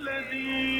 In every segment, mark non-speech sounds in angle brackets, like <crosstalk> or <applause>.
الذي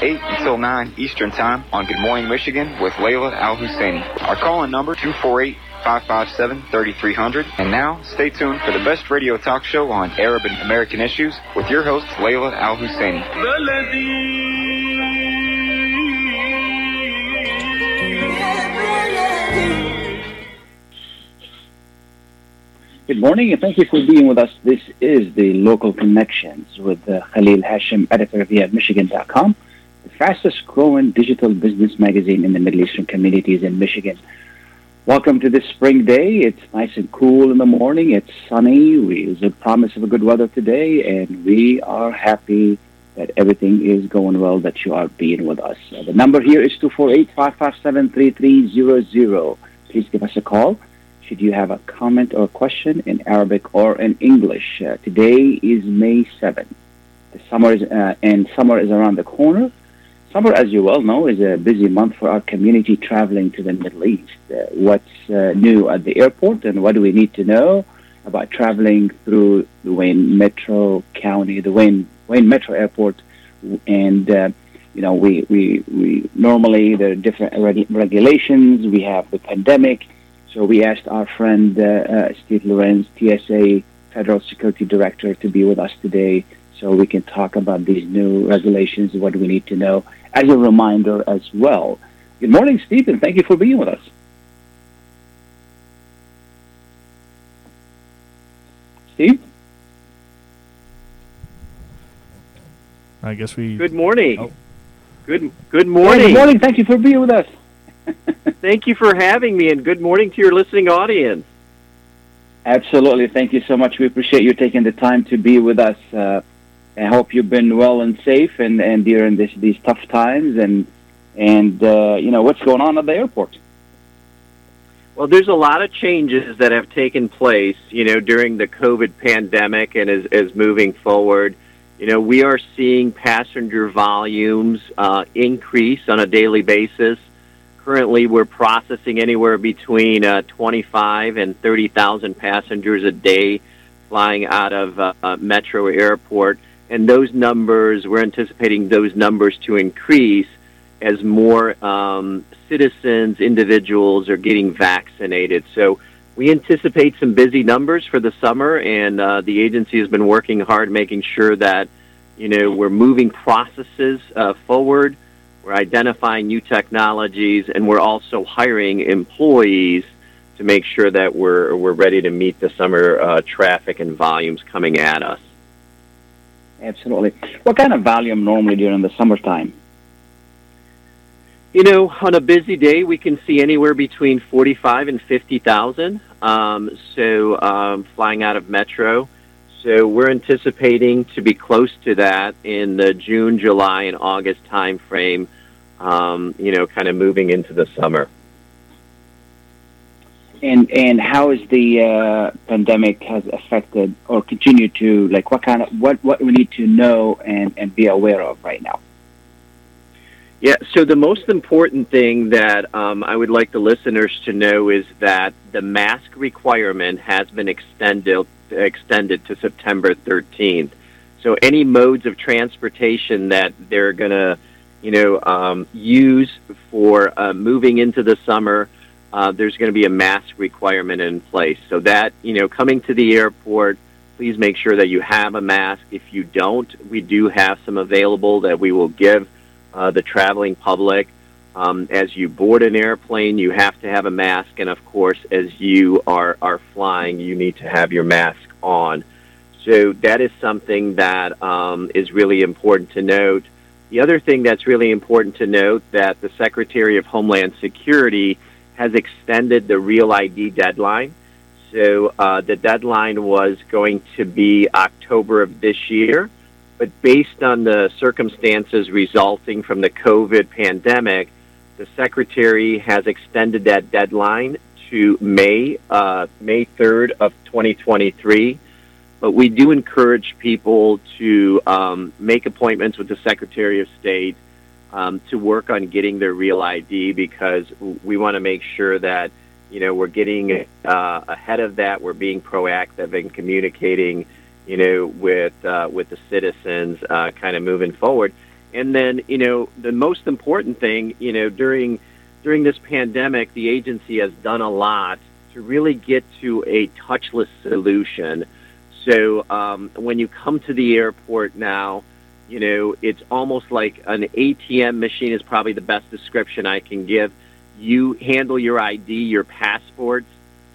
8 until 9 Eastern Time on Good Morning Michigan with Layla Al Husseini. Our call in number 248 557 3300. And now, stay tuned for the best radio talk show on Arab and American issues with your host, Layla Al Husseini. Good morning and thank you for being with us. This is the Local Connections with uh, Khalil Hashim, editor of Michigan.com, the fastest growing digital business magazine in the Middle Eastern communities in Michigan. Welcome to this spring day. It's nice and cool in the morning. It's sunny. We, there's a promise of a good weather today, and we are happy that everything is going well, that you are being with us. Uh, the number here is 248-557-3300. Please give us a call should you have a comment or a question in Arabic or in English. Uh, today is May 7th. The summer is, uh, and summer is around the corner. Summer, as you well know, is a busy month for our community traveling to the Middle East. Uh, what's uh, new at the airport and what do we need to know about traveling through the Wayne Metro County, the Wayne, Wayne Metro Airport, and uh, you know, we, we, we normally there are different reg- regulations. We have the pandemic, so we asked our friend uh, uh, Steve Lorenz, TSA Federal Security Director, to be with us today so we can talk about these new regulations, what we need to know, as a reminder as well. Good morning, Stephen. thank you for being with us. Steve? I guess we. Good morning. Oh. Good good morning. good morning. Thank you for being with us. <laughs> Thank you for having me, and good morning to your listening audience. Absolutely. Thank you so much. We appreciate you taking the time to be with us. Uh, I hope you've been well and safe and, and during this, these tough times and and uh, you know what's going on at the airport. Well, there's a lot of changes that have taken place, you know, during the COVID pandemic and as, as moving forward. You know, we are seeing passenger volumes uh, increase on a daily basis. Currently, we're processing anywhere between uh, 25 and 30,000 passengers a day flying out of uh, Metro Airport. And those numbers, we're anticipating those numbers to increase as more um, citizens, individuals are getting vaccinated. So we anticipate some busy numbers for the summer, and uh, the agency has been working hard making sure that, you know, we're moving processes uh, forward. We're identifying new technologies, and we're also hiring employees to make sure that we're we're ready to meet the summer uh, traffic and volumes coming at us. Absolutely. What kind of volume normally during the summertime? You know, on a busy day, we can see anywhere between forty-five and fifty thousand. Um, so, um, flying out of Metro. So we're anticipating to be close to that in the June, July, and August time frame. Um, you know, kind of moving into the summer. And and how is the uh, pandemic has affected or continue to like what kind of what what we need to know and and be aware of right now? Yeah, so the most important thing that um, I would like the listeners to know is that the mask requirement has been extended extended to September 13th. So any modes of transportation that they're going to, you know, um, use for uh, moving into the summer, uh, there's going to be a mask requirement in place. So that, you know, coming to the airport, please make sure that you have a mask. If you don't, we do have some available that we will give uh, the traveling public. Um, as you board an airplane, you have to have a mask, and of course, as you are are flying, you need to have your mask on. So that is something that um, is really important to note. The other thing that's really important to note that the Secretary of Homeland Security has extended the Real ID deadline. So uh, the deadline was going to be October of this year, but based on the circumstances resulting from the COVID pandemic, the Secretary has extended that deadline to May, uh, May 3rd of 2023. But we do encourage people to um, make appointments with the Secretary of State um, to work on getting their real ID because we want to make sure that you know we're getting uh, ahead of that. We're being proactive and communicating, you know, with uh, with the citizens, uh, kind of moving forward. And then you know the most important thing, you know, during during this pandemic, the agency has done a lot to really get to a touchless solution so um, when you come to the airport now, you know, it's almost like an ATM machine is probably the best description I can give. You handle your ID, your passports,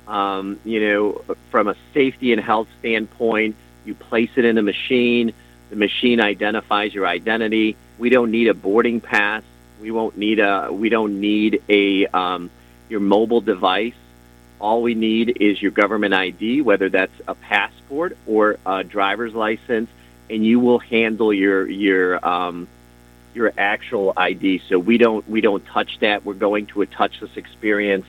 um, you know, from a safety and health standpoint. You place it in a machine. The machine identifies your identity. We don't need a boarding pass. We won't need a. We don't need a um, your mobile device. All we need is your government ID, whether that's a passport or a driver's license, and you will handle your your um, your actual ID. So we don't we don't touch that. We're going to a touchless experience.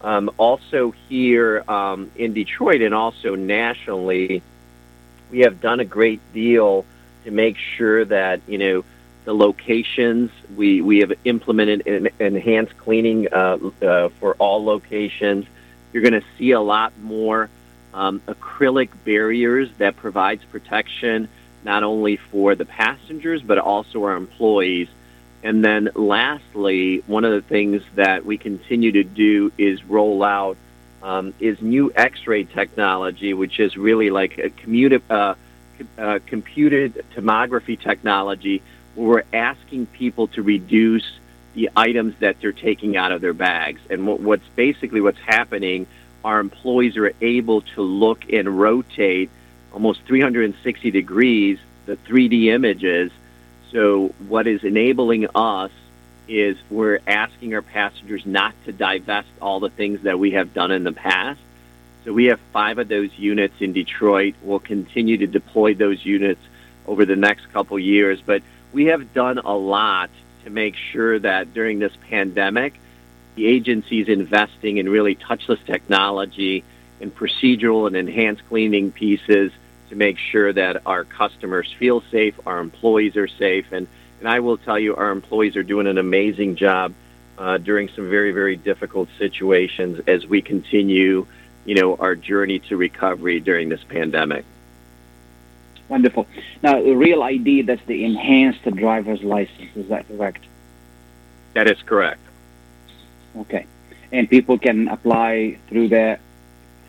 Um, also here um, in Detroit and also nationally, we have done a great deal to make sure that you know the locations. We we have implemented an enhanced cleaning uh, uh, for all locations. You're going to see a lot more um, acrylic barriers that provides protection not only for the passengers but also our employees. And then lastly, one of the things that we continue to do is roll out um, is new X-ray technology, which is really like a commuted, uh, uh, computed tomography technology, where we're asking people to reduce the items that they're taking out of their bags. And what, what's basically what's happening, our employees are able to look and rotate almost 360 degrees the 3D images. So what is enabling us is we're asking our passengers not to divest all the things that we have done in the past. So we have five of those units in Detroit. We'll continue to deploy those units over the next couple years, but we have done a lot to make sure that during this pandemic, the agency is investing in really touchless technology and procedural and enhanced cleaning pieces to make sure that our customers feel safe, our employees are safe, and, and I will tell you, our employees are doing an amazing job uh, during some very, very difficult situations as we continue, you know, our journey to recovery during this pandemic. Wonderful. Now, the real ID, that's the enhanced driver's license. Is that correct? That is correct. Okay. And people can apply through that,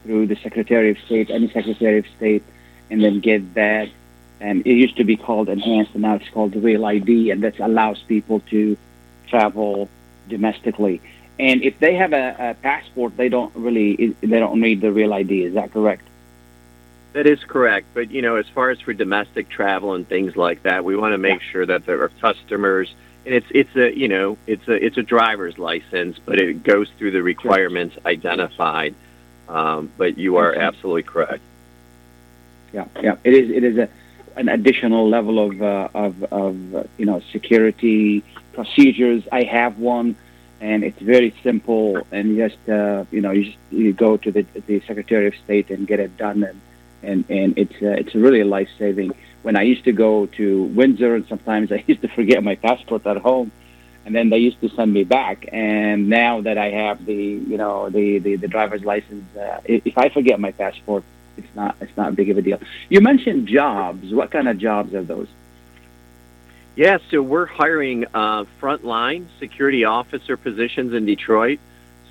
through the Secretary of State, any Secretary of State, and then get that. And it used to be called enhanced, and now it's called the real ID, and that allows people to travel domestically. And if they have a, a passport, they don't really they don't need the real ID. Is that correct? That is correct. But, you know, as far as for domestic travel and things like that, we want to make sure that there are customers and it's it's a you know it's a it's a driver's license, but it goes through the requirements identified. Um, but you are absolutely correct. Yeah, yeah, it is. It is a an additional level of uh, of of uh, you know security procedures. I have one, and it's very simple. And just uh, you know you just you go to the the Secretary of State and get it done and and and it's uh, it's really life saving. When I used to go to Windsor, and sometimes <laughs> I used to forget my passport at home, and then they used to send me back. And now that I have the you know the the, the driver's license, uh, if I forget my passport, it's not it's not big of a deal. You mentioned jobs. What kind of jobs are those? Yeah, so we're hiring uh, frontline security officer positions in Detroit.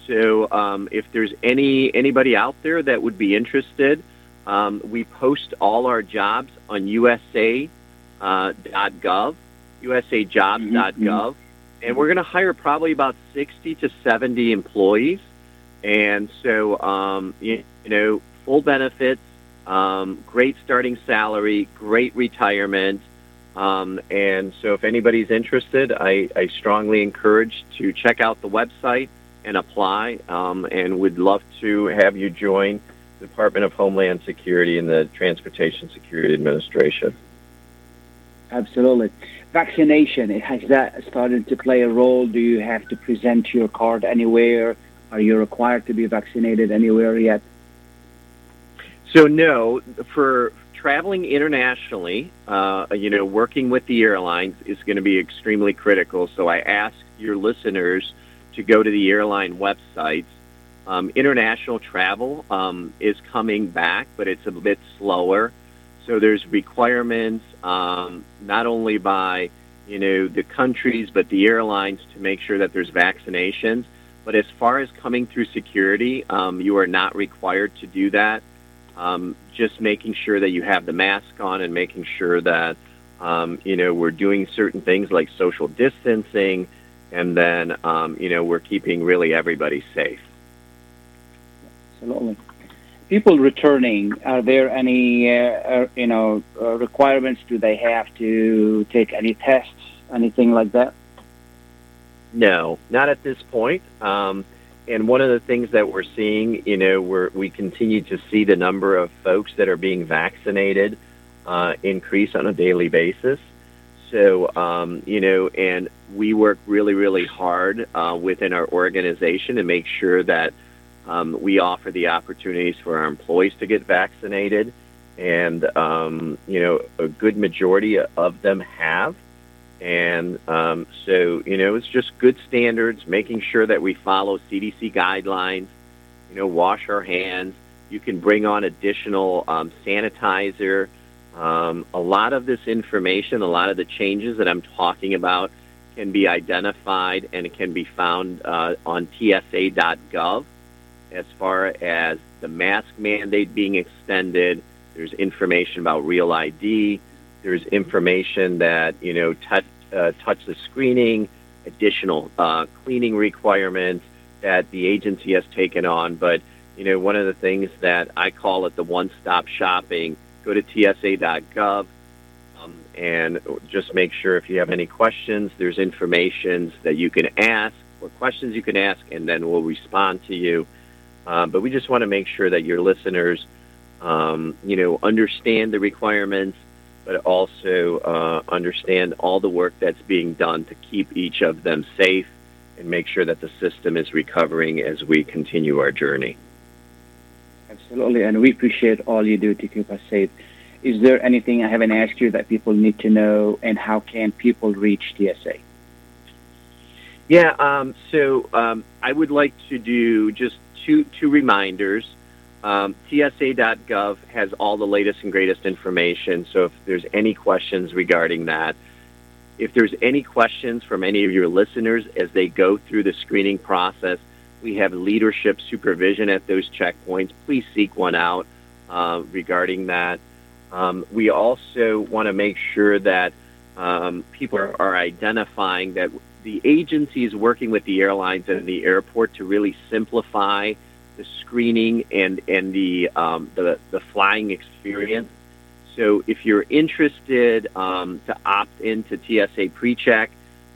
So um, if there's any anybody out there that would be interested, um, we post all our jobs on USA.gov, uh, usajobs.gov, mm-hmm. And we're going to hire probably about 60 to 70 employees. And so, um, you, you, know, full benefits, um, great starting salary, great retirement. Um, and so, if anybody's interested, I, I, strongly encourage to check out the website and apply. Um, and would love to have you join the Department of Homeland Security and the Transportation Security Administration. Absolutely. Vaccination, has that started to play a role? Do you have to present your card anywhere? Are you required to be vaccinated anywhere yet? So, no, for traveling internationally, uh, you know, working with the airlines is going to be extremely critical. So, I ask your listeners to go to the airline websites. Um, international travel um, is coming back, but it's a bit slower. So there's requirements um, not only by you know the countries but the airlines to make sure that there's vaccinations. But as far as coming through security, um, you are not required to do that. Um, just making sure that you have the mask on and making sure that um, you know we're doing certain things like social distancing, and then um, you know we're keeping really everybody safe. Absolutely people returning, are there any, uh, uh, you know, uh, requirements? Do they have to take any tests, anything like that? No, not at this point. Um, and one of the things that we're seeing, you know, we're, we continue to see the number of folks that are being vaccinated uh, increase on a daily basis. So, um, you know, and we work really, really hard uh, within our organization to make sure that um, we offer the opportunities for our employees to get vaccinated, and um, you know a good majority of them have. And um, so you know it's just good standards, making sure that we follow CDC guidelines. You know, wash our hands. You can bring on additional um, sanitizer. Um, a lot of this information, a lot of the changes that I'm talking about, can be identified and it can be found uh, on TSA.gov as far as the mask mandate being extended. There's information about real ID. There's information that you know touch uh, screening, additional uh, cleaning requirements that the agency has taken on. But you know, one of the things that I call it the one-stop shopping. Go to TSA.gov um, and just make sure if you have any questions, there's information that you can ask or questions you can ask, and then we'll respond to you. Uh, but we just want to make sure that your listeners, um, you know, understand the requirements, but also uh, understand all the work that's being done to keep each of them safe and make sure that the system is recovering as we continue our journey. Absolutely, and we appreciate all you do to keep us safe. Is there anything I haven't asked you that people need to know, and how can people reach TSA? Yeah, um, so um, I would like to do just two two reminders. Um, TSA.gov has all the latest and greatest information. So if there's any questions regarding that, if there's any questions from any of your listeners as they go through the screening process, we have leadership supervision at those checkpoints. Please seek one out uh, regarding that. Um, we also want to make sure that um, people are, are identifying that the agency is working with the airlines and the airport to really simplify the screening and and the um, the the flying experience. So if you're interested um, to opt into TSA PreCheck,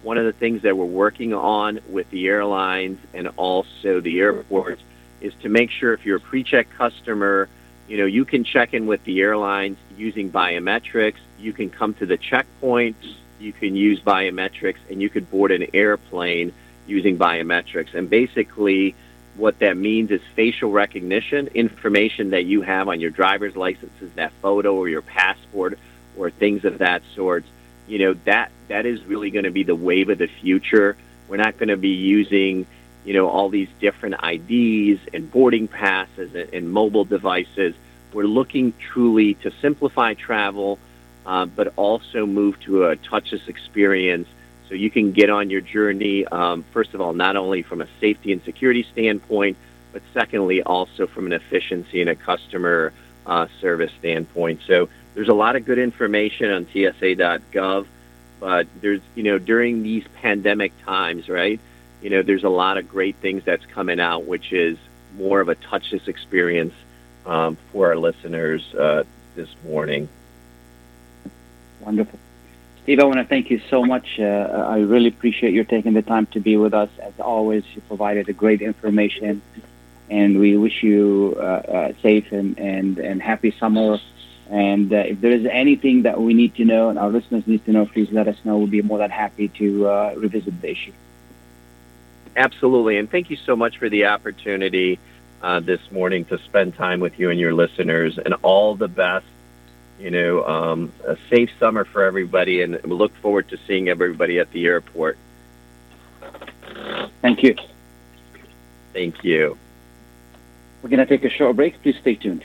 one of the things that we're working on with the airlines and also the airports is to make sure if you're a PreCheck customer, you know you can check in with the airlines using biometrics. You can come to the checkpoint you can use biometrics and you could board an airplane using biometrics. And basically, what that means is facial recognition, information that you have on your driver's licenses, that photo or your passport or things of that sort. You know, that that is really going to be the wave of the future. We're not going to be using, you know, all these different IDs and boarding passes and, and mobile devices. We're looking truly to simplify travel uh, but also move to a touchless experience so you can get on your journey, um, first of all, not only from a safety and security standpoint, but secondly, also from an efficiency and a customer uh, service standpoint. So there's a lot of good information on TSA.gov, but there's, you know, during these pandemic times, right, you know, there's a lot of great things that's coming out, which is more of a touchless experience um, for our listeners uh, this morning. Wonderful. Steve, I want to thank you so much. Uh, I really appreciate your taking the time to be with us. As always, you provided great information, and we wish you uh, uh, safe and, and, and happy summer. And uh, if there is anything that we need to know and our listeners need to know, please let us know. We'll be more than happy to uh, revisit the issue. Absolutely. And thank you so much for the opportunity uh, this morning to spend time with you and your listeners. And all the best. You know, um, a safe summer for everybody. And we look forward to seeing everybody at the airport. Thank you. Thank you. We're going to take a short break. Please stay tuned.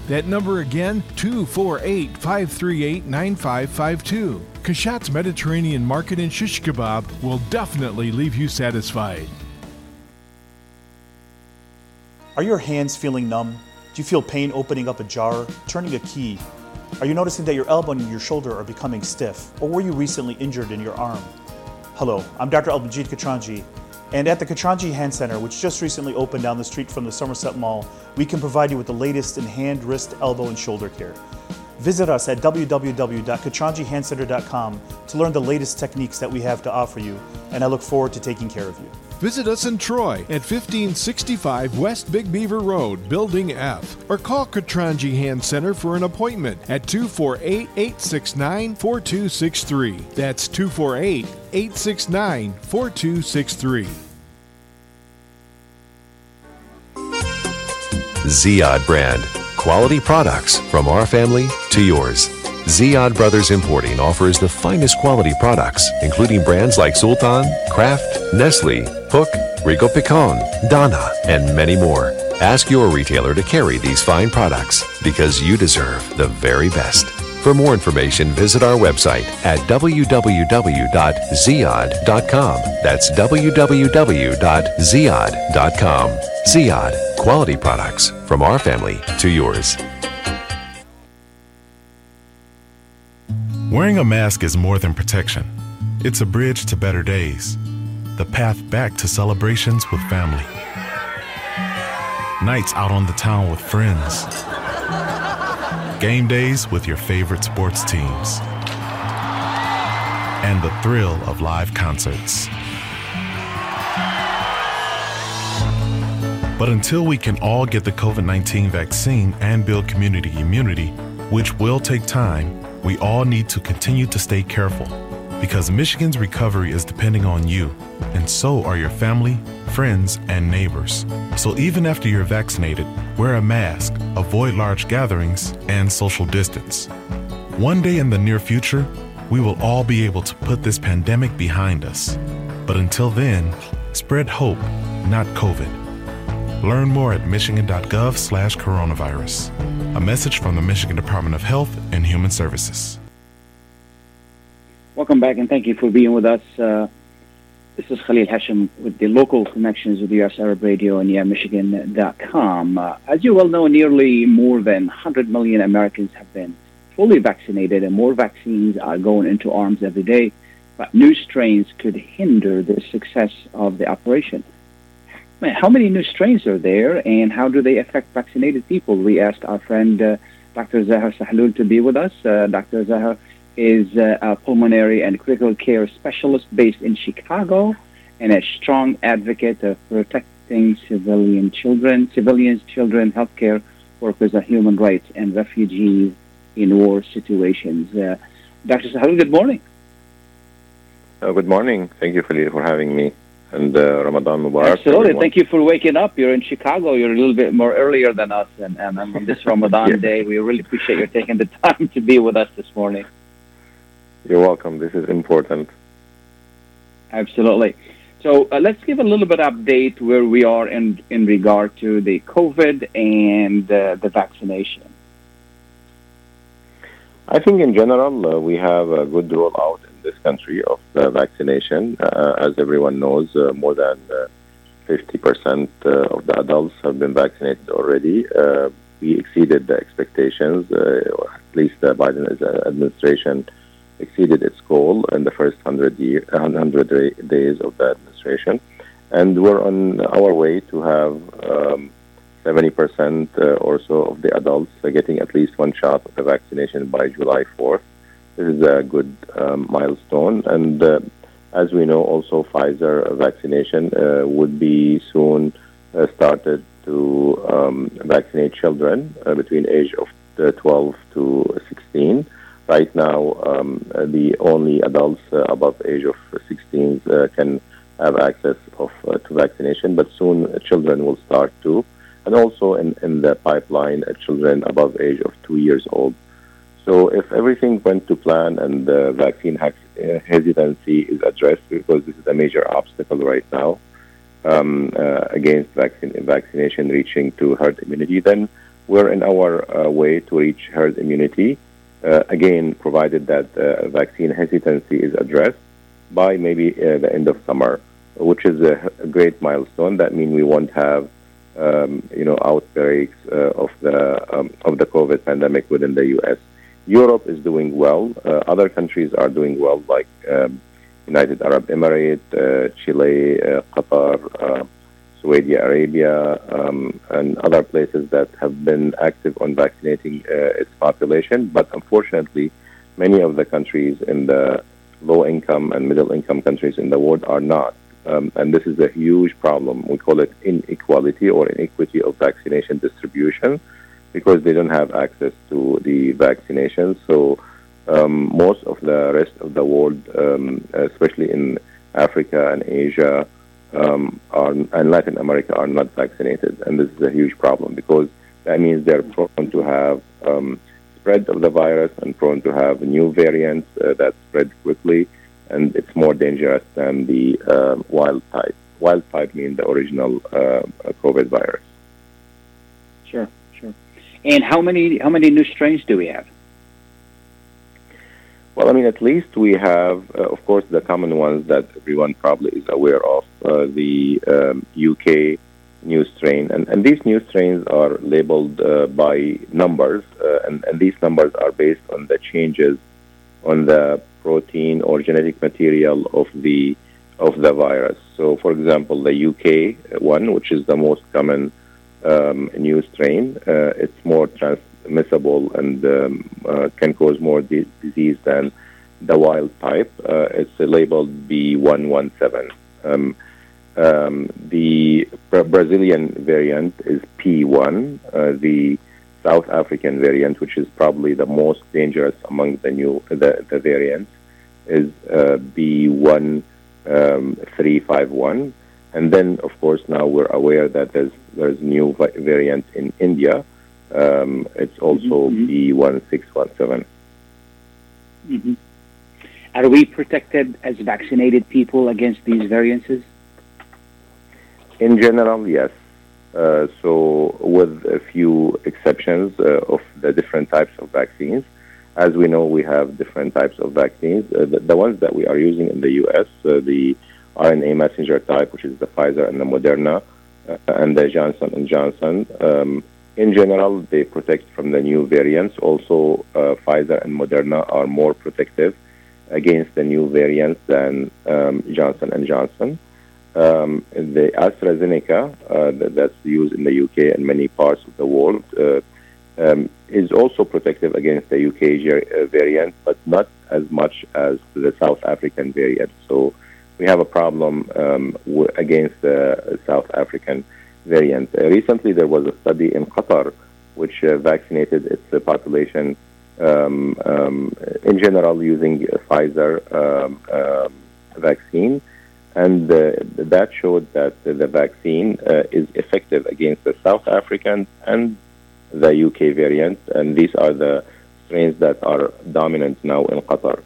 That number again, 248 538 9552. Kashat's Mediterranean Market in Shish Kebab will definitely leave you satisfied. Are your hands feeling numb? Do you feel pain opening up a jar, turning a key? Are you noticing that your elbow and your shoulder are becoming stiff? Or were you recently injured in your arm? Hello, I'm Dr. Albanjit Katranji, and at the Katranji Hand Center, which just recently opened down the street from the Somerset Mall, we can provide you with the latest in hand, wrist, elbow, and shoulder care. Visit us at www.katranjihandcenter.com to learn the latest techniques that we have to offer you, and I look forward to taking care of you. Visit us in Troy at 1565 West Big Beaver Road, Building F, or call Katranji Hand Center for an appointment at 248 869 4263. That's 248 869 4263. Ziad brand. Quality products from our family to yours. Ziad Brothers Importing offers the finest quality products, including brands like Sultan, Kraft, Nestle, Hook, Rico Picon, Donna, and many more. Ask your retailer to carry these fine products because you deserve the very best. For more information, visit our website at www.ziad.com. That's www.ziad.com. Ziad, quality products from our family to yours. Wearing a mask is more than protection. It's a bridge to better days, the path back to celebrations with family, nights out on the town with friends, game days with your favorite sports teams, and the thrill of live concerts. But until we can all get the COVID 19 vaccine and build community immunity, which will take time, we all need to continue to stay careful because Michigan's recovery is depending on you, and so are your family, friends, and neighbors. So even after you're vaccinated, wear a mask, avoid large gatherings, and social distance. One day in the near future, we will all be able to put this pandemic behind us. But until then, spread hope, not COVID. Learn more at michigan.gov slash coronavirus. A message from the Michigan Department of Health and Human Services. Welcome back, and thank you for being with us. Uh, this is Khalil Hashem with the local connections with US Arab Radio and YaMichigan.com. Uh, as you well know, nearly more than 100 million Americans have been fully vaccinated, and more vaccines are going into arms every day. But new strains could hinder the success of the operation. How many new strains are there, and how do they affect vaccinated people? We asked our friend uh, Dr. Zaher Sahloul to be with us. Uh, Dr. Zaher is uh, a pulmonary and critical care specialist based in Chicago and a strong advocate of protecting civilian children, civilians, children, healthcare workers, and human rights, and refugees in war situations. Uh, Dr. Sahloul, good morning. Uh, good morning. Thank you, Khalil, for having me. And uh, Ramadan Mubarak. Absolutely. Thank you for waking up. You're in Chicago. You're a little bit more earlier than us. And, and on this <laughs> Ramadan day, we really appreciate you taking the time to be with us this morning. You're welcome. This is important. Absolutely. So uh, let's give a little bit update where we are in, in regard to the COVID and uh, the vaccination. I think in general uh, we have a good rollout in this country of uh, vaccination. Uh, as everyone knows, uh, more than uh, 50% uh, of the adults have been vaccinated already. Uh, we exceeded the expectations, uh, or at least the Biden uh, administration exceeded its goal in the first 100, year, 100 days of the administration. And we're on our way to have um, 70% uh, or so of the adults uh, getting at least one shot of the vaccination by July 4th. This is a good um, milestone. And uh, as we know, also Pfizer vaccination uh, would be soon uh, started to um, vaccinate children uh, between age of uh, 12 to 16. Right now, um, the only adults uh, above age of 16 uh, can have access of uh, to vaccination, but soon children will start too, and also in, in the pipeline, children above age of two years old. So if everything went to plan and the vaccine hesitancy is addressed, because this is a major obstacle right now um, uh, against vaccine, vaccination reaching to herd immunity, then we're in our uh, way to reach herd immunity. Uh, again, provided that uh, vaccine hesitancy is addressed by maybe uh, the end of summer, which is a, a great milestone. That means we won't have um, you know outbreaks uh, of the um, of the COVID pandemic within the U.S. Europe is doing well. Uh, other countries are doing well, like um, United Arab Emirates, uh, Chile, Qatar, Saudi Arabia, um, and other places that have been active on vaccinating uh, its population. But unfortunately, many of the countries in the low income and middle income countries in the world are not. Um, and this is a huge problem. We call it inequality or inequity of vaccination distribution because they don't have access to the vaccination. So um, most of the rest of the world, um, especially in Africa and Asia um, are, and Latin America, are not vaccinated, and this is a huge problem because that means they're prone to have um, spread of the virus and prone to have new variants uh, that spread quickly, and it's more dangerous than the uh, wild type. Wild type means the original uh, COVID virus. Sure, sure. And how many how many new strains do we have? Well, I mean, at least we have, uh, of course, the common ones that everyone probably is aware of, uh, the um, UK new strain. And, and these new strains are labeled uh, by numbers, uh, and, and these numbers are based on the changes on the protein or genetic material of the of the virus. So, for example, the UK one, which is the most common um, new strain, uh, it's more transmissible and um, uh, can cause more di- disease than the wild type. Uh, it's labeled B117. Um, um, the Bra- Brazilian variant is P1. Uh, the South African variant, which is probably the most dangerous among the new the, the variants, is uh, B1351. um, And then, of course, now we're aware that there's there's new vi- variant in India. Um, it's also B1617. hmm Are we protected as vaccinated people against these variances? In general, yes. Uh, so, with a few exceptions uh, of the different types of vaccines, as we know, we have different types of vaccines. Uh, the, the ones that we are using in the U.S., uh, the RNA messenger type, which is the Pfizer and the Moderna, uh, and the Johnson and Johnson. Um, in general, they protect from the new variants. Also, uh, Pfizer and Moderna are more protective against the new variants than um, Johnson and Johnson. Um, the AstraZeneca uh, that, that's used in the UK and many parts of the world uh, um, is also protective against the UK uh, variant, but not as much as the South African variant. So we have a problem um, against the South African variant. Uh, recently, there was a study in Qatar which uh, vaccinated its uh, population um, um, in general using Pfizer um, um, vaccine and uh, that showed that uh, the vaccine uh, is effective against the South African and the UK variant, and these are the strains that are dominant now in Qatar.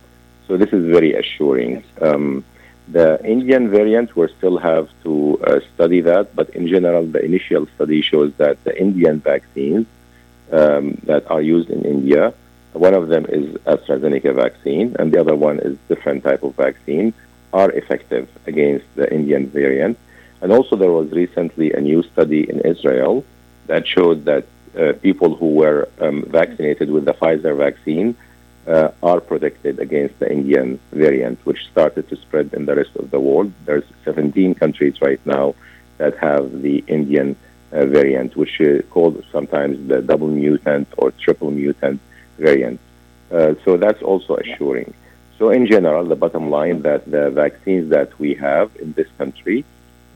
So this is very assuring. Um, the Indian variant, we still have to uh, study that, but in general, the initial study shows that the Indian vaccines um, that are used in India one of them is AstraZeneca vaccine, and the other one is different type of vaccine, are effective against the Indian variant. And also, there was recently a new study in Israel that showed that uh, people who were um, vaccinated with the Pfizer vaccine uh, are protected against the Indian variant, which started to spread in the rest of the world. There's 17 countries right now that have the Indian uh, variant, which is called sometimes the double mutant or triple mutant variant. Uh, so that's also assuring. So in general, the bottom line that the vaccines that we have in this country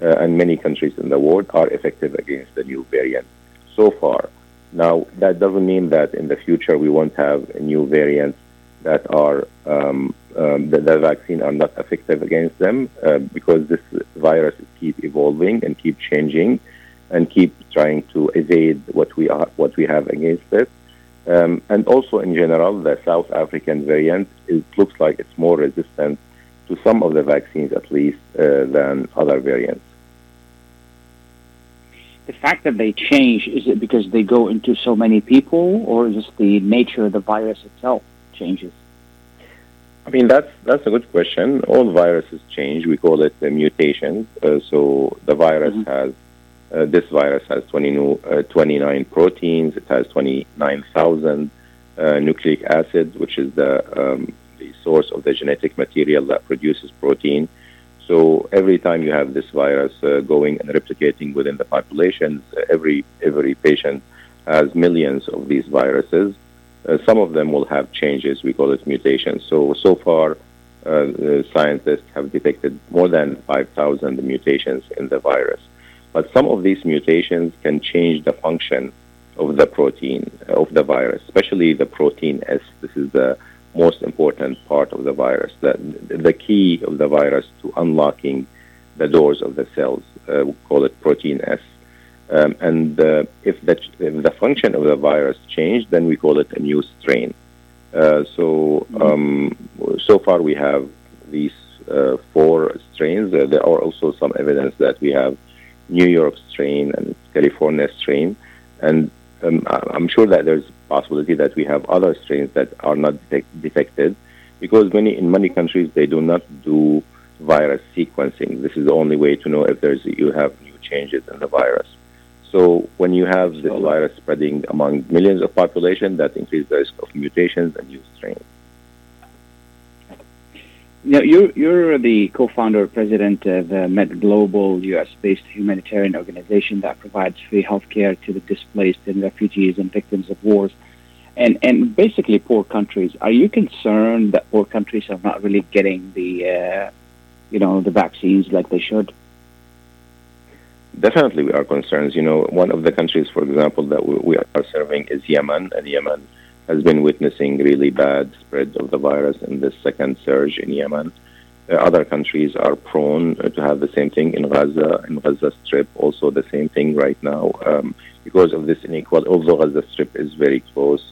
uh, and many countries in the world are effective against the new variant so far. Now, that doesn't mean that in the future we won't have new variants that are um, um, the, the, vaccine are not effective against them uh, because this virus keep evolving and keep changing and keep trying to evade what we are what we have against it. Um, and also in general, the South African variant it looks like it's more resistant to some of the vaccines at least uh, than other variants the fact that they change, is it because they go into so many people, or is it the nature of the virus itself changes? I mean, that's that's a good question. All viruses change. We call it uh, mutations. Uh, so the virus mm-hmm. has uh, this virus has 20 new, uh, 29 proteins. It has 29,000 uh, nucleic acids, which is the um, the source of the genetic material that produces protein. So every time you have this virus uh, going and replicating within the populations, uh, every every patient has millions of these viruses. Uh, some of them will have changes. We call it mutations. So so far, uh, scientists have detected more than 5,000 mutations in the virus. But some of these mutations can change the function of the protein of the virus, especially the protein S. This is the most important part of the virus, the, the key of the virus to unlocking the doors of the cells. Uh, we call it protein S. Um, and uh, if, the, if the function of the virus changed, then we call it a new strain. Uh, so um, so far we have these uh, four strains. Uh, there are also some evidence that we have New York strain and California strain, and um, I'm sure that there's possibility that we have other strains that are not detect- detected because many in many countries they do not do virus sequencing. This is the only way to know if there's you have new changes in the virus. So when you have this virus spreading among millions of population, that increases the risk of mutations and new strains. Now, you're, you're the co-founder president of the Med Global, U.S.-based humanitarian organization that provides free healthcare to the displaced and refugees and victims of wars, and and basically poor countries. Are you concerned that poor countries are not really getting the, uh, you know, the vaccines like they should? Definitely, we are concerned. You know, one of the countries, for example, that we, we are serving is Yemen, and Yemen has been witnessing really bad spread of the virus in this second surge in Yemen. Uh, other countries are prone to have the same thing in Gaza, in Gaza Strip, also the same thing right now um, because of this inequality. Although Gaza Strip is very close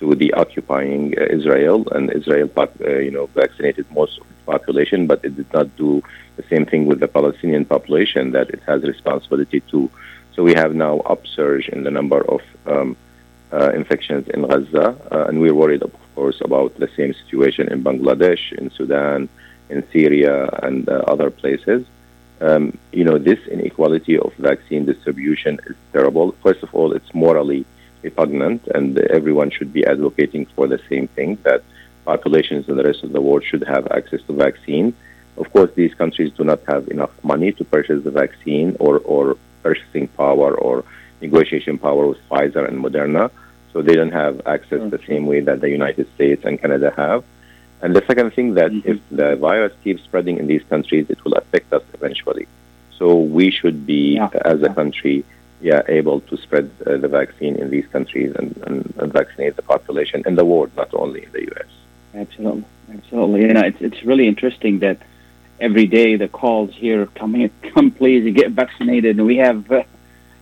to the occupying uh, Israel, and Israel, uh, you know, vaccinated most of population, but it did not do the same thing with the Palestinian population that it has responsibility to. So we have now upsurge in the number of um, uh, infections in Gaza, uh, and we're worried, of course, about the same situation in Bangladesh, in Sudan, in Syria, and uh, other places. Um, you know, this inequality of vaccine distribution is terrible. First of all, it's morally repugnant, and everyone should be advocating for the same thing that populations in the rest of the world should have access to vaccine. Of course, these countries do not have enough money to purchase the vaccine or, or purchasing power or negotiation power with Pfizer and Moderna, so they don't have access the same way that the United States and Canada have. And the second thing that mm-hmm. if the virus keeps spreading in these countries, it will affect us eventually. So we should be, yeah. as a country, yeah, able to spread uh, the vaccine in these countries and, and, and, vaccinate the population in the world, not only in the U.S. Absolutely, absolutely. You know, it's it's really interesting that every day the calls here coming, <laughs> come please get vaccinated, and we have. Uh,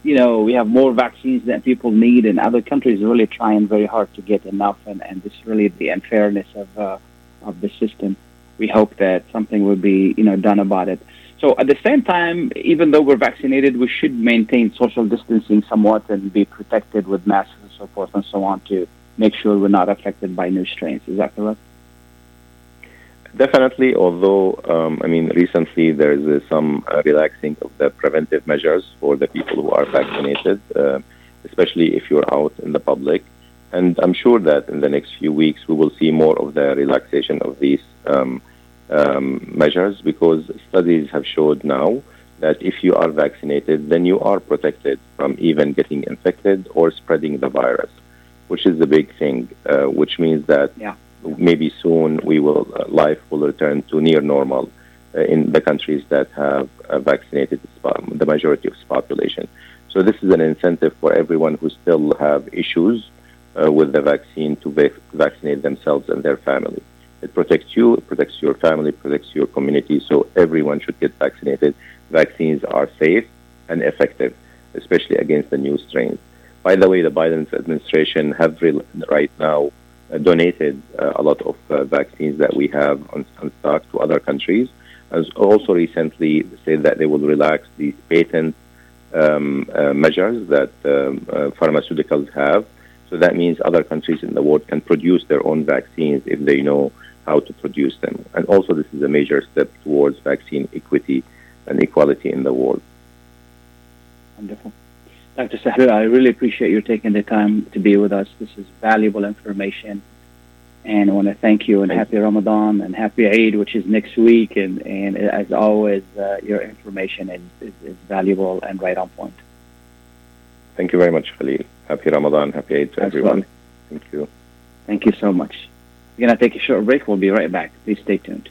you know, we have more vaccines than people need, and other countries are really trying very hard to get enough, and, and this is really the unfairness of uh, of the system. We hope that something will be, you know, done about it. So at the same time, even though we're vaccinated, we should maintain social distancing somewhat and be protected with masks and so forth and so on to make sure we're not affected by new strains. Is that correct? Definitely, although, um, I mean, recently there's uh, some uh, relaxing of the preventive measures for the people who are vaccinated, uh, especially if you're out in the public. And I'm sure that in the next few weeks we will see more of the relaxation of these um, um, measures because studies have showed now that if you are vaccinated, then you are protected from even getting infected or spreading the virus, which is the big thing, uh, which means that yeah. Maybe soon we will uh, life will return to near normal uh, in the countries that have uh, vaccinated the majority of its population. So this is an incentive for everyone who still have issues uh, with the vaccine to va- vaccinate themselves and their family. It protects you, it protects your family, protects your community. So everyone should get vaccinated. Vaccines are safe and effective, especially against the new strains. By the way, the Biden administration have re- right now donated uh, a lot of uh, vaccines that we have on, on, stock to other countries. As also recently said that they will relax these patent um, uh, measures that um, uh, pharmaceuticals have. So that means other countries in the world can produce their own vaccines if they know how to produce them. And also, this is a major step towards vaccine equity and equality in the world. Wonderful. Dr. Zaher, I really appreciate you taking the time to be with us. This is valuable information. And I want to thank you and happy Ramadan and happy Eid, which is next week. And, and as always, uh, your information is, is, is, valuable and right on point. Thank you very much, Khalil. Happy Ramadan, happy Eid to Absolutely. everyone. Thank you. Thank you so much. We're going to take a short break. We'll be right back. Please stay tuned.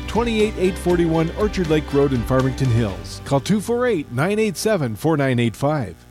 28841 Orchard Lake Road in Farmington Hills. Call 248 987 4985.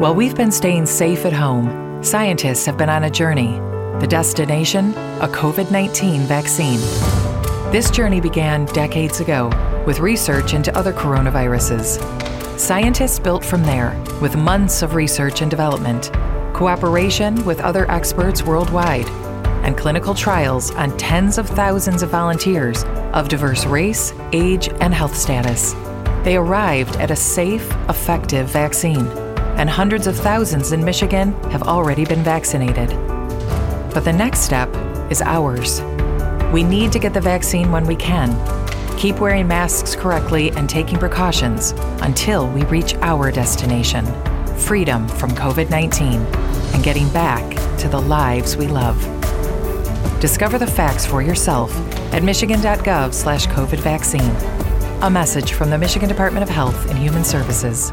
While we've been staying safe at home, scientists have been on a journey. The destination? A COVID 19 vaccine. This journey began decades ago with research into other coronaviruses. Scientists built from there with months of research and development, cooperation with other experts worldwide, and clinical trials on tens of thousands of volunteers of diverse race, age, and health status. They arrived at a safe, effective vaccine, and hundreds of thousands in Michigan have already been vaccinated. But the next step is ours. We need to get the vaccine when we can. Keep wearing masks correctly and taking precautions until we reach our destination freedom from COVID 19 and getting back to the lives we love. Discover the facts for yourself at michigan.gov slash COVID vaccine. A message from the Michigan Department of Health and Human Services.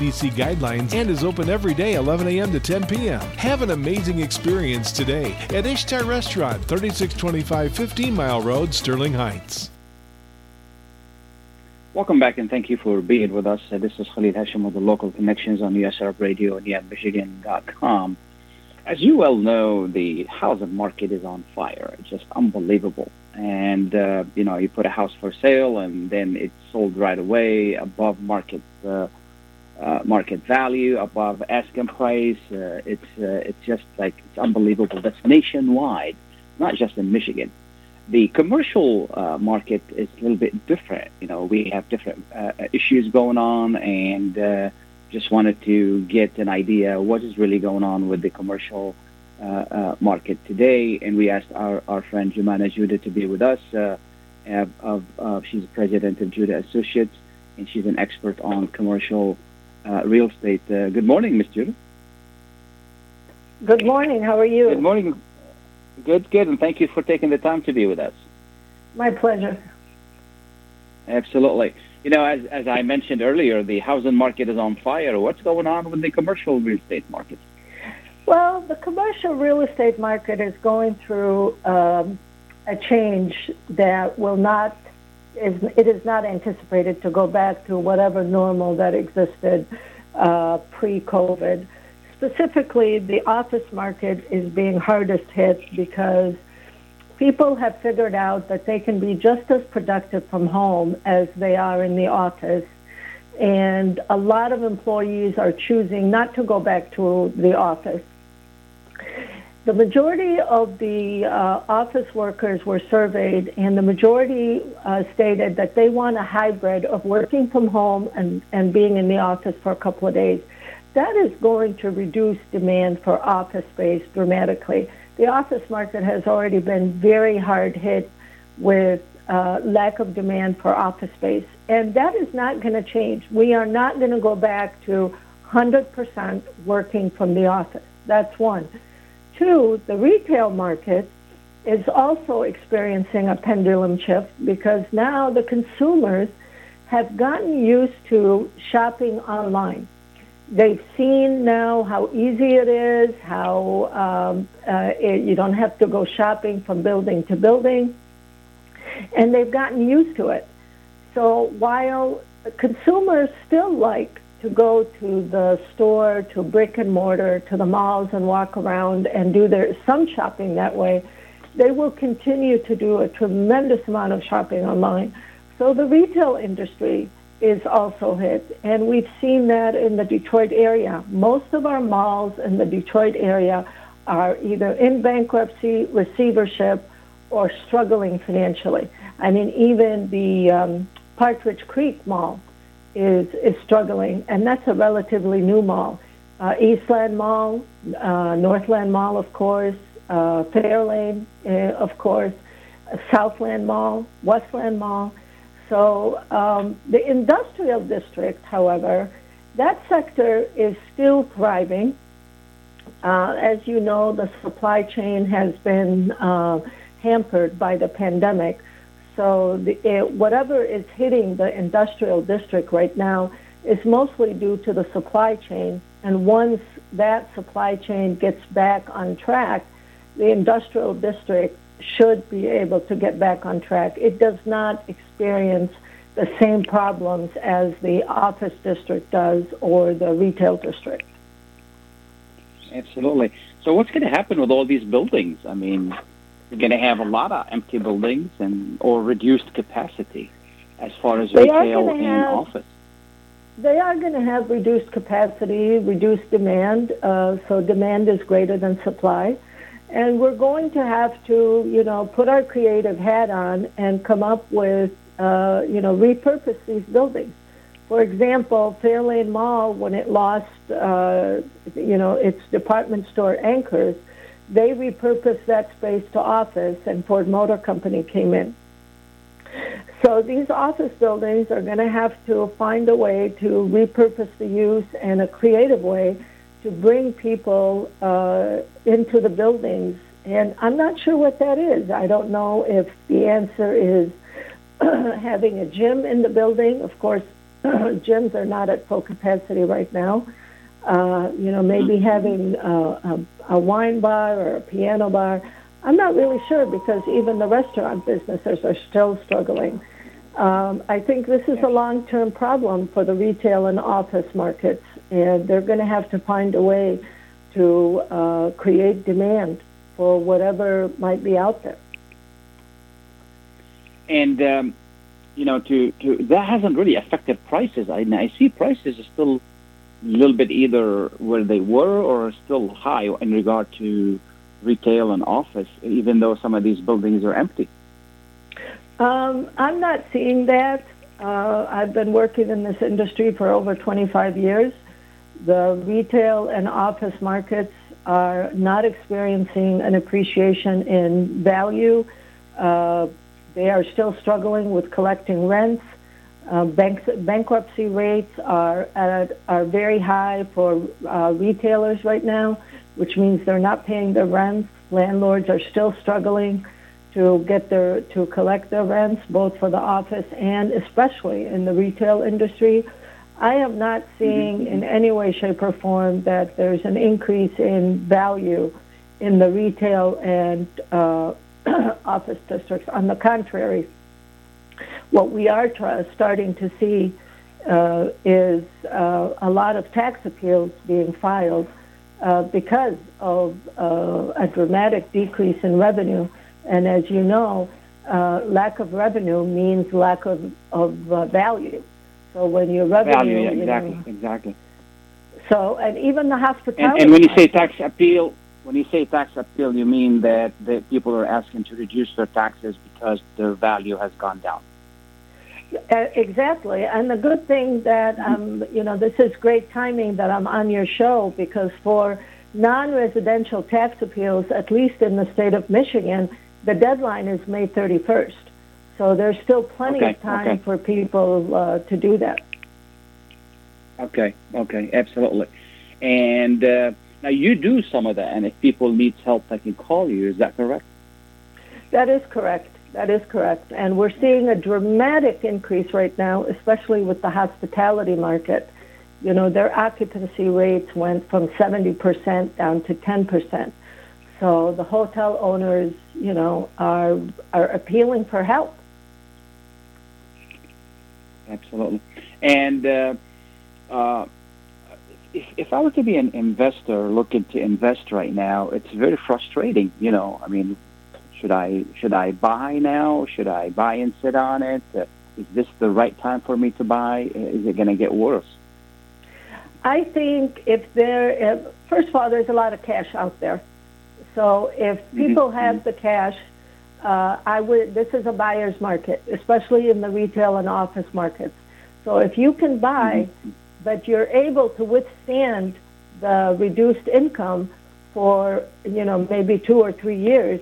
CDC guidelines and is open every day 11 a.m. to 10 p.m. Have an amazing experience today at Ishtar Restaurant, 3625 15 Mile Road, Sterling Heights. Welcome back and thank you for being with us. This is Khalid Hashim with the Local Connections on US Arab Radio and YamMichigan.com. As you well know, the housing market is on fire. It's just unbelievable. And, uh, you know, you put a house for sale and then it's sold right away above market uh, uh, market value, above asking price. Uh, it's, uh, it's just like, it's unbelievable. That's nationwide, not just in Michigan. The commercial uh, market is a little bit different. You know, we have different uh, issues going on, and just wanted to get an idea what is really going on with the commercial market today. And we asked our, our friend Jumana Judeh to be with us. Of, of she's president of Judeh Associates, and she's an expert on commercial real estate. good morning, Ms. Judeh. Good morning. How are you? Good morning. Good, good, and thank you for taking the time to be with us. My pleasure. Absolutely. You know, as, as I mentioned earlier, the housing market is on fire. What's going on with the commercial real estate market? Well, the commercial real estate market is going through um, a change that will not is it is not anticipated to go back to whatever normal that existed uh, pre-COVID specifically, the office market is being hardest hit because people have figured out that they can be just as productive from home as they are in the office. And a lot of employees are choosing not to go back to the office. The majority of the uh, office workers were surveyed, and the majority uh, stated that they want a hybrid of working from home and, and being in the office for a couple of days that is going to reduce demand for office space dramatically. The office market has already been very hard hit with uh, lack of demand for office space, and that is not going to change. We are not going to go back to 100% working from the office. That's one. Two, the retail market is also experiencing a pendulum shift because now the consumers have gotten used to shopping online they've seen now how easy it is, how um, uh, it, you don't have to go shopping from building to building, and they've gotten used to it. So while consumers still like to go to the store, to brick and mortar, to the malls and walk around and do their some shopping that way, they will continue to do a tremendous amount of shopping online. So the retail industry is also hit. And we've seen that in the Detroit area. Most of our malls in the Detroit area are either in bankruptcy, receivership, or struggling financially. I mean, even the um, Partridge Creek Mall is, is struggling, and that's a relatively new mall. Uh, Eastland Mall, uh, Northland Mall, of course, uh, Fairlane, uh, of course, Southland Mall, Westland Mall. So um, the industrial district, however, that sector is still thriving. Uh, as you know, the supply chain has been uh, hampered by the pandemic. So the, it, whatever is hitting the industrial district right now is mostly due to the supply chain. And once that supply chain gets back on track, the industrial district should be able to get back on track. It does not experience the same problems as the office district does or the retail district. Absolutely. So what's going to happen with all these buildings? I mean, going to have a lot of empty buildings and or reduced capacity as far as they retail and have, office. They are going to have reduced capacity, reduced demand. Uh, so demand is greater than supply. And we're going to have to, you know, put our creative hat on and come up with, uh, you know, repurpose these buildings. For example, Fairlane Mall, when it lost, uh, you know, its department store anchors, they repurposed that space to office, and Ford Motor Company came in. So these office buildings are going to have to find a way to repurpose the use in a creative way to bring people uh, into the buildings. And I'm not sure what that is. I don't know if the answer is <clears throat> having a gym in the building. Of course, <clears throat> gyms are not at full capacity right now. Uh, you know, maybe having uh, a, a wine bar or a piano bar. I'm not really sure because even the restaurant businesses are still struggling. Um, I think this is a long-term problem for the retail and office markets, and they're going to have to find a way to uh, create demand for whatever might be out there. And um, you know, to, to that hasn't really affected prices. I, I see prices are still a little bit either where they were or still high in regard to retail and office, even though some of these buildings are empty. Um, I'm not seeing that. Uh, I've been working in this industry for over 25 years. The retail and office markets are not experiencing an appreciation in value. Uh, they are still struggling with collecting rents. Uh, banks, bankruptcy rates are at, are very high for uh, retailers right now, which means they're not paying their rents. Landlords are still struggling to get their to collect their rents, both for the office and especially in the retail industry. I am not seeing mm-hmm. in any way, shape, or form that there's an increase in value in the retail and uh, <clears throat> office districts. On the contrary, what we are starting to see uh, is uh, a lot of tax appeals being filed uh, because of uh, a dramatic decrease in revenue. And as you know, uh, lack of revenue means lack of, of uh, value. So when your revenue, value, yeah, exactly, you know, exactly. So, and even the hospitality. And, and when you say tax appeal, when you say tax appeal, you mean that the people are asking to reduce their taxes because their value has gone down. Uh, exactly, and the good thing that um, you know this is great timing that I'm on your show because for non-residential tax appeals, at least in the state of Michigan, the deadline is May 31st. So there's still plenty okay, of time okay. for people uh, to do that. Okay, okay, absolutely. And uh, now you do some of that, and if people need help, they can call you. Is that correct? That is correct. That is correct. And we're seeing a dramatic increase right now, especially with the hospitality market. You know, their occupancy rates went from 70% down to 10%. So the hotel owners, you know, are are appealing for help. Absolutely. And uh, uh, if, if I were to be an investor looking to invest right now, it's very frustrating. You know, I mean, should I should I buy now? Should I buy and sit on it? Uh, this the right time for me to buy? Is it going to get worse? I think if there, if, first of all, there's a lot of cash out there. So if people mm-hmm. have the cash, uh, I would. This is a buyer's market, especially in the retail and office markets. So if you can buy, mm-hmm. but you're able to withstand the reduced income for you know maybe two or three years,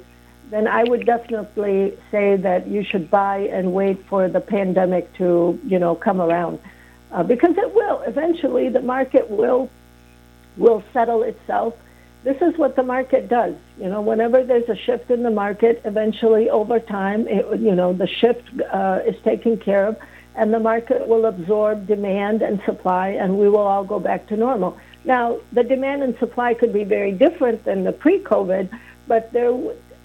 then I would definitely say that you should buy and wait for the pandemic to you know come around, uh, because it will eventually. The market will will settle itself this is what the market does. You know, whenever there's a shift in the market, eventually over time, it, you know, the shift uh, is taken care of, and the market will absorb demand and supply, and we will all go back to normal. Now, the demand and supply could be very different than the pre-COVID, but there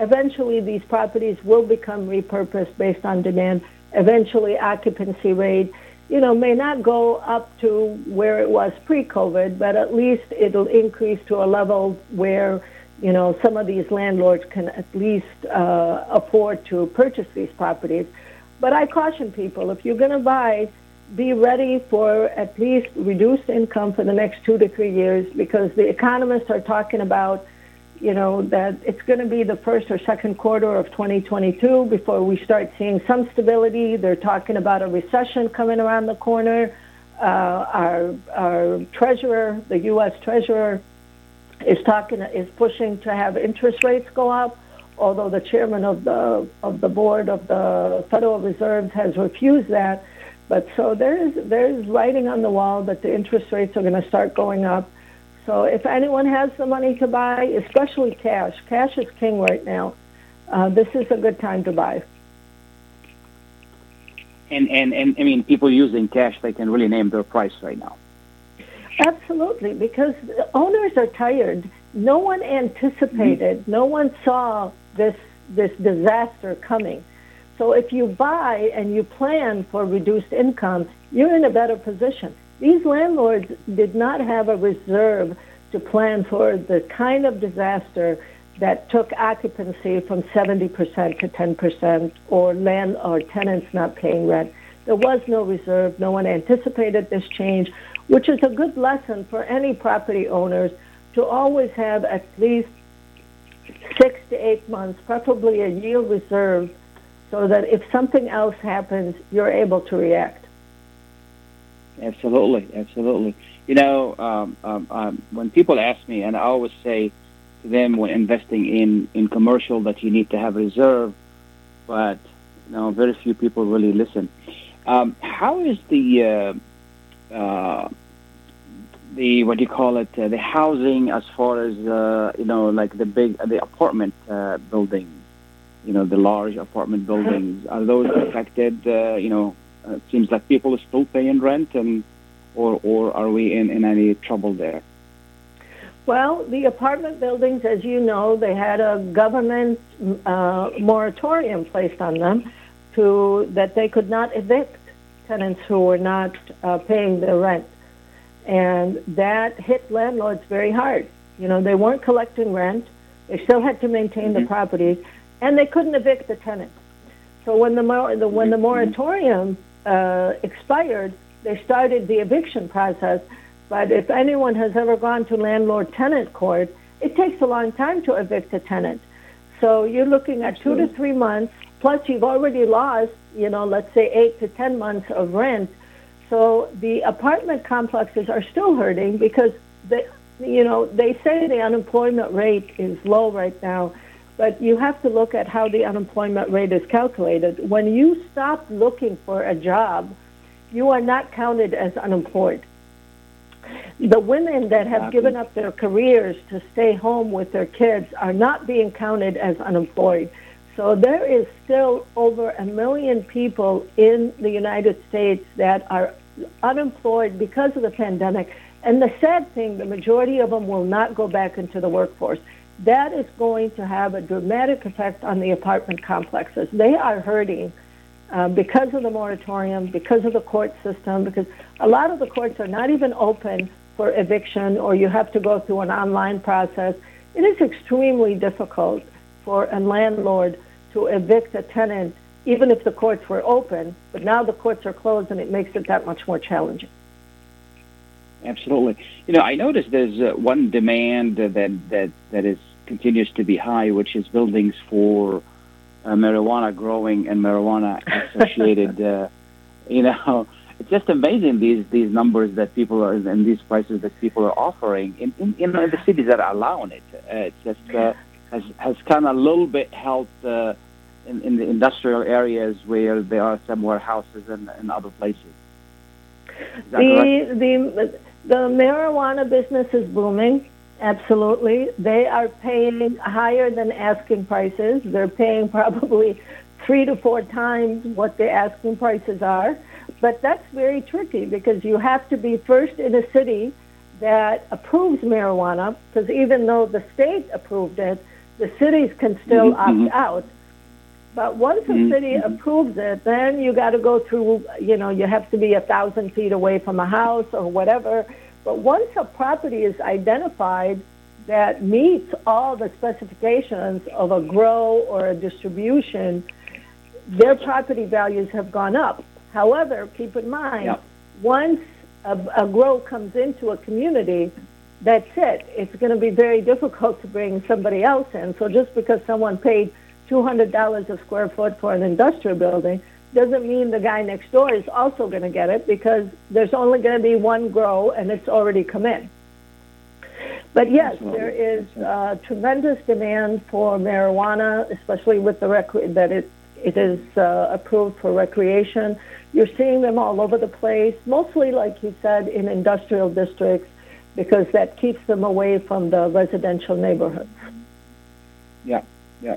eventually these properties will become repurposed based on demand. Eventually, occupancy rate you know, may not go up to where it was pre-COVID, but at least it'll increase to a level where, you know, some of these landlords can at least uh, afford to purchase these properties. But I caution people, if you're going to buy, be ready for at least reduced income for the next two to three years because the economists are talking about you know, that it's going to be the first or second quarter of 2022 before we start seeing some stability. They're talking about a recession coming around the corner. Uh, our, our treasurer, the U.S. treasurer, is talking is pushing to have interest rates go up. Although the chairman of the of the board of the Federal Reserve has refused that, but so there's there's writing on the wall that the interest rates are going to start going up. So if anyone has the money to buy, especially cash, cash is king right now. Uh, this is a good time to buy. And, and, and I mean, people using cash, they can really name their price right now. Absolutely, because owners are tired. No one anticipated, mm-hmm. no one saw this this disaster coming. So if you buy and you plan for reduced income, you're in a better position. These landlords did not have a reserve to plan for the kind of disaster that took occupancy from 70% to 10% or land or tenants not paying rent. There was no reserve. No one anticipated this change, which is a good lesson for any property owners to always have at least six to eight months, preferably a year reserve, so that if something else happens, you're able to react. Absolutely, absolutely. You know, um, um, um, when people ask me, and I always say to them when investing in, in commercial that you need to have reserve, but you know, very few people really listen. Um, how is the uh, uh, the what do you call it uh, the housing as far as uh, you know like the big the apartment uh, buildings you know the large apartment buildings are those affected uh, you know it seems like people are still paying rent and or or are we in, in any trouble there well the apartment buildings as you know they had a government uh, moratorium placed on them to that they could not evict tenants who were not uh, paying their rent and that hit landlords very hard. You know, they weren't collecting rent, they still had to maintain mm-hmm. the properties, and they couldn't evict the tenants. So when the, the when the mm-hmm. moratorium uh, expired, they started the eviction process. But if anyone has ever gone to landlord-tenant court, it takes a long time to evict a tenant. So you're looking at two to three months. Plus, you've already lost, you know, let's say eight to ten months of rent so the apartment complexes are still hurting because they, you know, they say the unemployment rate is low right now, but you have to look at how the unemployment rate is calculated. When you stop looking for a job, you are not counted as unemployed. The women that have given up their careers to stay home with their kids are not being counted as unemployed. So there is still over a million people in the United States that are unemployed because of the pandemic. And the sad thing, the majority of them will not go back into the workforce. That is going to have a dramatic effect on the apartment complexes. They are hurting uh, because of the moratorium, because of the court system, because a lot of the courts are not even open for eviction or you have to go through an online process. It is extremely difficult for a landlord to evict a tenant, even if the courts were open. But now the courts are closed, and it makes it that much more challenging. Absolutely. You know, I noticed there's uh, one demand that that that is continues to be high, which is buildings for uh, marijuana growing and marijuana associated. <laughs> uh, you know, it's just amazing these these numbers that people are and these prices that people are offering in in, in the cities that are allowing it. Uh, it's just uh, has has kind of a little bit helped uh, in, in the industrial areas where there are some warehouses and, and other places. The the the marijuana business is booming. Absolutely, they are paying higher than asking prices. They're paying <laughs> probably three to four times what the asking prices are. But that's very tricky because you have to be first in a city that approves marijuana, because even though the state approved it, the cities can still mm-hmm. opt out. But once a mm-hmm. city approves it, then you got to go through, you know, you have to be a thousand feet away from a house or whatever. But once a property is identified that meets all the specifications of a grow or a distribution, their property values have gone up. However, keep in mind, yep. once a, a grow comes into a community, that's it. It's going to be very difficult to bring somebody else in. So just because someone paid $200 a square foot for an industrial building doesn't mean the guy next door is also going to get it because there's only going to be one grow and it's already come in. But yes, there is uh, tremendous demand for marijuana, especially with the rec- that it it is uh, approved for recreation. You're seeing them all over the place, mostly, like you said, in industrial districts because that keeps them away from the residential neighborhoods. Yeah, yeah.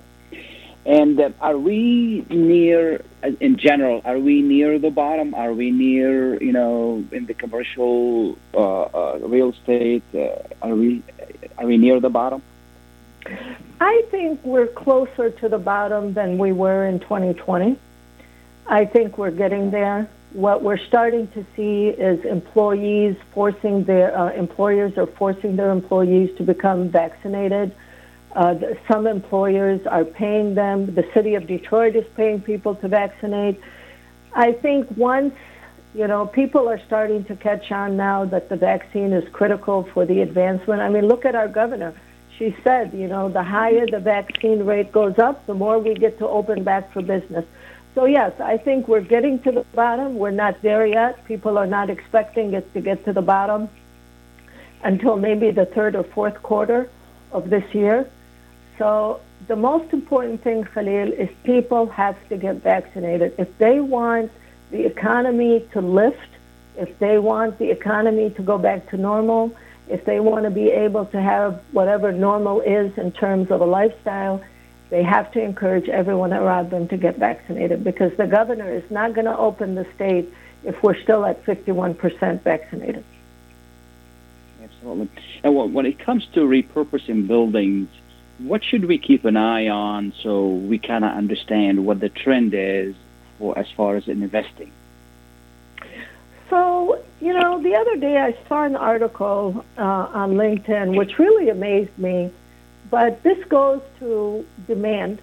And uh, are we near, uh, in general, are we near the bottom? Are we near, you know, in the commercial uh, uh, real estate? Uh, are we are we near the bottom? I think we're closer to the bottom than we were in 2020. I think we're getting there. What we're starting to see is employees forcing their uh, employers are forcing their employees to become vaccinated. Uh, some employers are paying them. The city of Detroit is paying people to vaccinate. I think once you know people are starting to catch on now that the vaccine is critical for the advancement. I mean, look at our governor. She said, you know, the higher the vaccine rate goes up, the more we get to open back for business. So yes, I think we're getting to the bottom. We're not there yet. People are not expecting it to get to the bottom until maybe the third or fourth quarter of this year. So the most important thing, Khalil, is people have to get vaccinated. If they want the economy to lift, if they want the economy to go back to normal, if they want to be able to have whatever normal is in terms of a lifestyle, they have to encourage everyone around them to get vaccinated because the governor is not going to open the state if we're still at 51% vaccinated. Absolutely. And when it comes to repurposing buildings, what should we keep an eye on so we kind of understand what the trend is for as far as investing? So, you know, the other day I saw an article uh, on LinkedIn which really amazed me, but this goes to demand.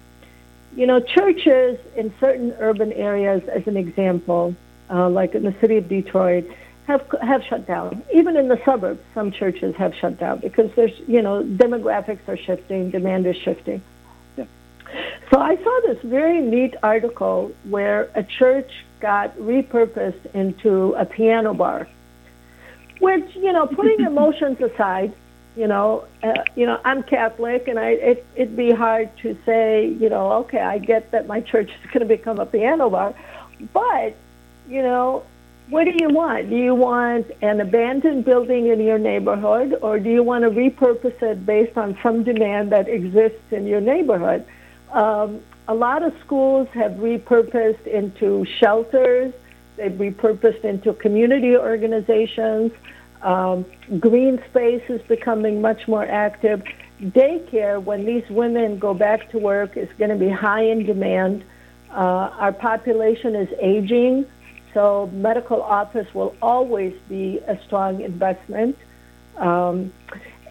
You know, churches in certain urban areas, as an example, uh, like in the city of Detroit, have have shut down. Even in the suburbs, some churches have shut down because there's, you know, demographics are shifting, demand is shifting. So I saw this very neat article where a church got repurposed into a piano bar, which you know, putting <laughs> emotions aside, you know, uh, you know, I'm Catholic, and I it, it'd be hard to say, you know, okay, I get that my church is going to become a piano bar, but you know, what do you want? Do you want an abandoned building in your neighborhood, or do you want to repurpose it based on some demand that exists in your neighborhood? Um, a lot of schools have repurposed into shelters. They've repurposed into community organizations. Um, green space is becoming much more active. Daycare, when these women go back to work, is going to be high in demand. Uh, our population is aging, so medical office will always be a strong investment. Um,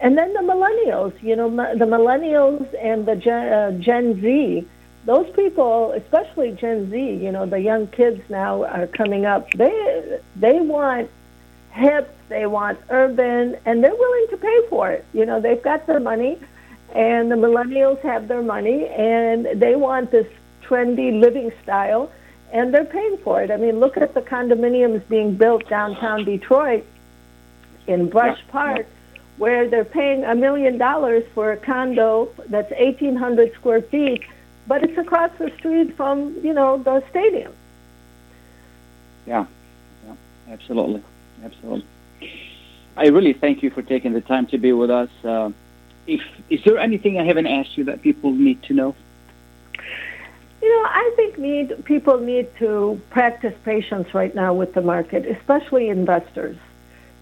and then the millennials, you know, the millennials and the Gen, uh, Gen Z, those people, especially Gen Z, you know, the young kids now are coming up. They they want hip, they want urban, and they're willing to pay for it. You know, they've got their money, and the millennials have their money, and they want this trendy living style, and they're paying for it. I mean, look at the condominiums being built downtown Detroit in Brush Park where they're paying a million dollars for a condo that's 1,800 square feet, but it's across the street from, you know, the stadium. Yeah, yeah, absolutely, absolutely. I really thank you for taking the time to be with us. Uh, if is there anything I haven't asked you that people need to know? You know, I think need people need to practice patience right now with the market, especially investors.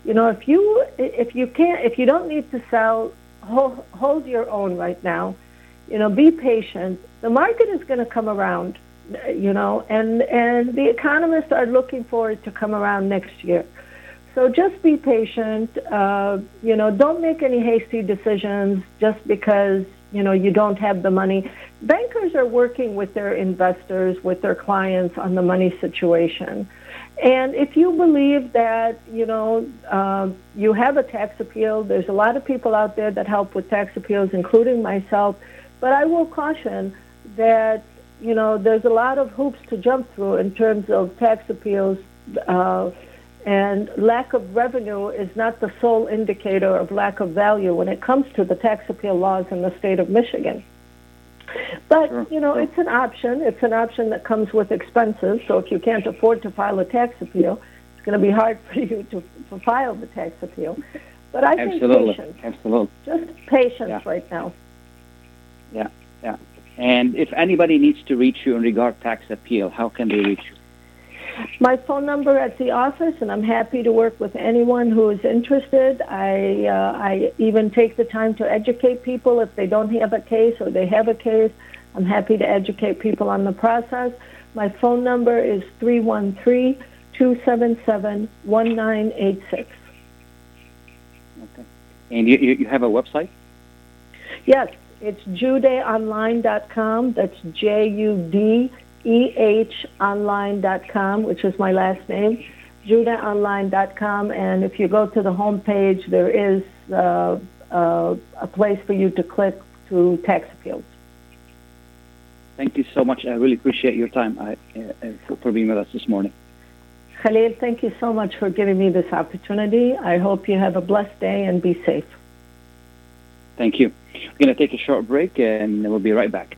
You know, if you if you can't if you don't need to sell, hold, hold your own right now. You know, be patient. The market is going to come around. You know, and and the economists are looking for it to come around next year. So just be patient. Uh, you know, don't make any hasty decisions just because you know you don't have the money. Bankers are working with their investors, with their clients on the money situation. And if you believe that, you know, uh, you have a tax appeal, there's a lot of people out there that help with tax appeals, including myself. But I will caution that, you know, there's a lot of hoops to jump through in terms of tax appeals. Uh, and lack of revenue is not the sole indicator of lack of value when it comes to the tax appeal laws in the state of Michigan. But, you know, it's an option. It's an option that comes with expenses. So if you can't afford to file a tax appeal, it's going to be hard <laughs> for you to, to file the tax appeal. But I absolutely, think patience. absolutely. Just patience Yeah. right now. Yeah, yeah. And if anybody needs to reach you in regard tax appeal, how can they reach you? My phone number at the office, and I'm happy to work with anyone who is interested. I uh, I even take the time to educate people if they don't have a case or they have a case. I'm happy to educate people on the process. My phone number is 313 277 1986. Okay. And you, you, you have a website? Yes, it's judehonline.com. That's J U D E H online.com, which is my last name, judehonline.com. And if you go to the home page, there is uh, uh, a place for you to click to tax appeals. Thank you so much. I really appreciate your time uh, uh, for being with us this morning. Khalil, thank you so much for giving me this opportunity. I hope you have a blessed day and be safe. Thank you. We're going to take a short break and we'll be right back.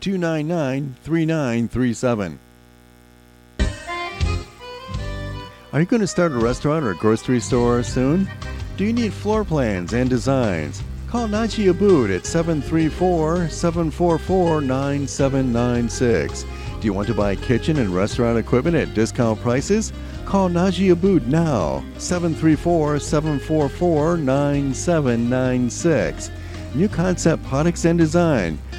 299 3937. Are you going to start a restaurant or a grocery store soon? Do you need floor plans and designs? Call Naji Abood at 734 744 9796. Do you want to buy kitchen and restaurant equipment at discount prices? Call Naji Abood now, 734 744 9796. New Concept Products and Design,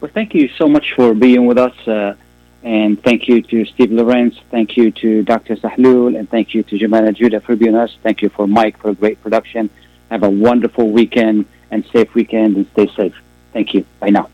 Well, thank you so much for being with us. Uh, and thank you to Steve Lorenz. Thank you to Dr. Sahloul. And thank you to Jumana Judeh for being with us. Thank you for Mike for a great production. Have a wonderful weekend and safe weekend and stay safe. Thank you. Bye now.